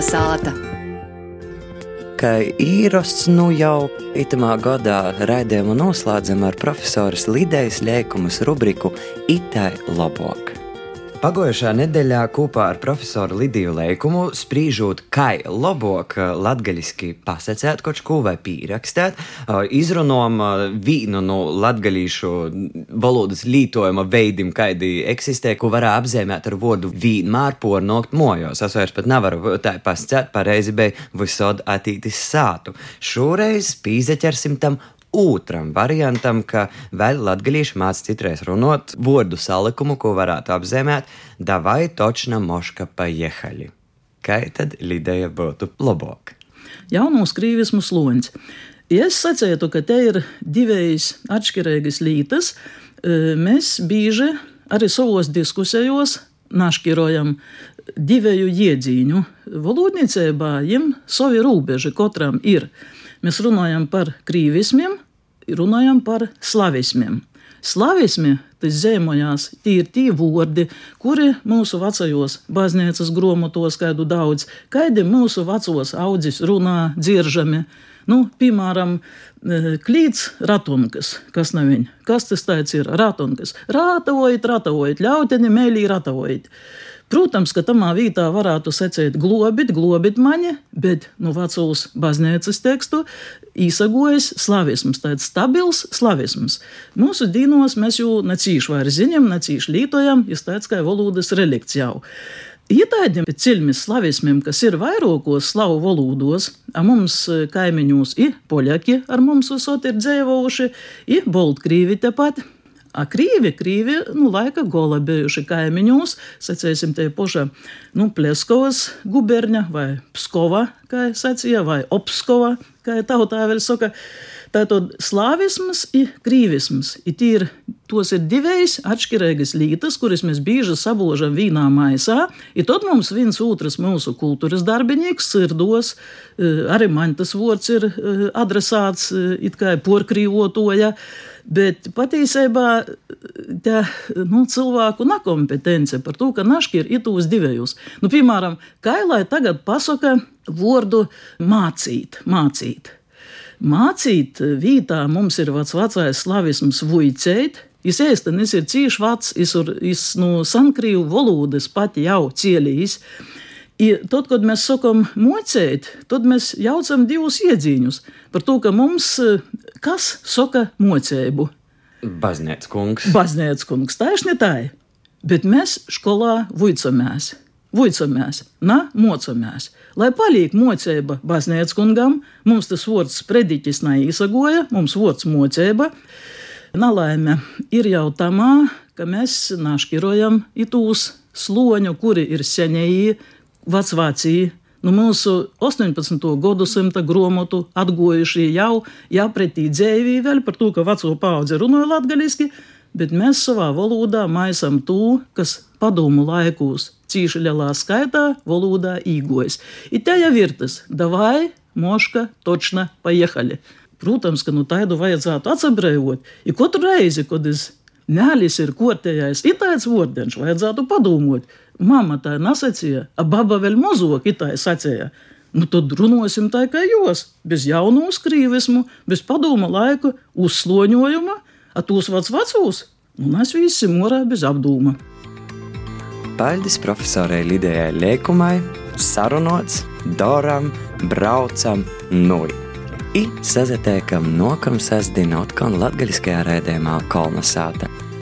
Kalna sāta. Kā īrasts nu jau itamā gadā raidījumu noslēdzam ar profesoras Lidijas Lēkumas rubriku Itai labāk. Pagājušā nedēļā kopā ar profesoru Lidiju Leikumu spriežot, kā labāk latviešu pasakāt kaut ko vai pierakstīt, izrunājam vienu no latviešu valodas lietojuma veidiem, kādi eksistē, ko var apzīmēt ar vārdu vienmēr pornākt mojos. Es vairs pat nevaru tā pasakāt, pareizi bija visādi attīstīts sātu. Šoreiz pīzeķersim tam otram variantam, ka vēl latgalīši māc citreiz runot vārdu salikumu, ko varētu apzīmēt, davai točna moška pa jehaļi. Kā tad ideja būtu labāk? Jaunus krīvismu sloņus. Ja es sacītu, ka te ir divas atšķirīgas lietas, mēs bieži arī savos diskusijos našķirojam divu iedzīņu. Valodniecībā viņam savi robeži katram ir. Mēs runājam par krīvismiem, runājam par slavismiem. Slavismi tas zemojās, tie ir tie vārdi, kuri mūsu vecajos baznīcas gromotos kādu daudz, kādi mūsu vecos audzis runā dziržami. Nu, piemēram, klīts ratunkas, kas nav viņa. Kas tas tāds ir? Ratunkas. Rātavojot, ratavojot, ļauteni, mēlī ratavojot. Protams, ka tamā vietā varētu secēt globit, globit mani, bet no nu, vecos baznīcas tekstu īsagojas slavisms, tāds stabils slavisms. Mūsu dīnos mēs jau necīši vairs ziņam, necīši lītojam, ir tāds kā valodas relikts jau. Ir tādiem cilmes slavismiem, kas ir vairākos slavu valodos, a mums kaimiņos ir poļaki, ar mums visot ir dzēvojuši, ir boltkrīvi tepat. A krīvi, krīvi, nu, laika gola bijuši kaimiņos, sacēsim, te poša, nu, Pleskovas guberņa vai Pskova, kā sacīja, vai Opskova, kā tautā vēl saka. Tātad slāvisms ir krīvisms. Ir tos ir divas atšķirīgas lietas, kuras mēs bieži sabūžam vienā maisā. Ir tad mums viens otrs mūsu kultūras darbinieks sirdos, arī man tas vārds ir adresāts it kā porkrīvotoja. Bet patiesībā tā nu, cilvēku nekompetence par to, ka naški ir itūs divējus. Nu, piemēram, kā lai tagad pasaka vārdu mācīt, mācīt. Mācīt vītā mums ir vats vecais slavisms vuicēt, Jis ēstenis ir cīši vats, jis ir no nu, sankrīvu valodas pati jau cielījis. I tad, kad mēs sakām mocēt, tad mēs jaucam divus iedzīņus par to, ka mums kas saka mocēbu. Baznīcas kungs. Baznīcas kungs, tā ir. Bet mēs skolā vuicamies. Vuicamies, na, mocamies. Lai paliek mocība baznīcas kungam, mums tas vārds prediķis neīsagoja, mums vārds mocība. Nalaime ir jau tamā, ka mēs naškirojam itūs sloņu, kuri ir senēji, vecvācīgi nu, mūsu 18. gadsimta grāmatu atgojušie jau jāpretī dzēvī vēl par to, ka veco paudze runāja latgaliski, bet mēs savā valodā maisam to, kas padomu laikos cīši lielā skaitā valodā īgojas. Ir tā jau ir tas, davai, moška, točna, paiehali. Protams, ka nu tādu vajadzētu atsabrējot. Ir katru reizi, kad es Mēlis ir kortējais, tāds vordeņš, vajadzētu padomāt. Mama tā nesacīja, a baba vēl mazāk itāja sacīja. Nu tad runāsim tā kā jūs, bez jaunu uzkrīvismu, bez padoma laika, uzsloņojuma, a tos vats vecos, un mēs visi morā bez apdūma. Paldies profesorai Lidijai Liekumai, sarunots, doram, braucam, nuj. I sazatiekam nokam sestdienu atkal latgaļiskajā rēdējumā Kolna sāta.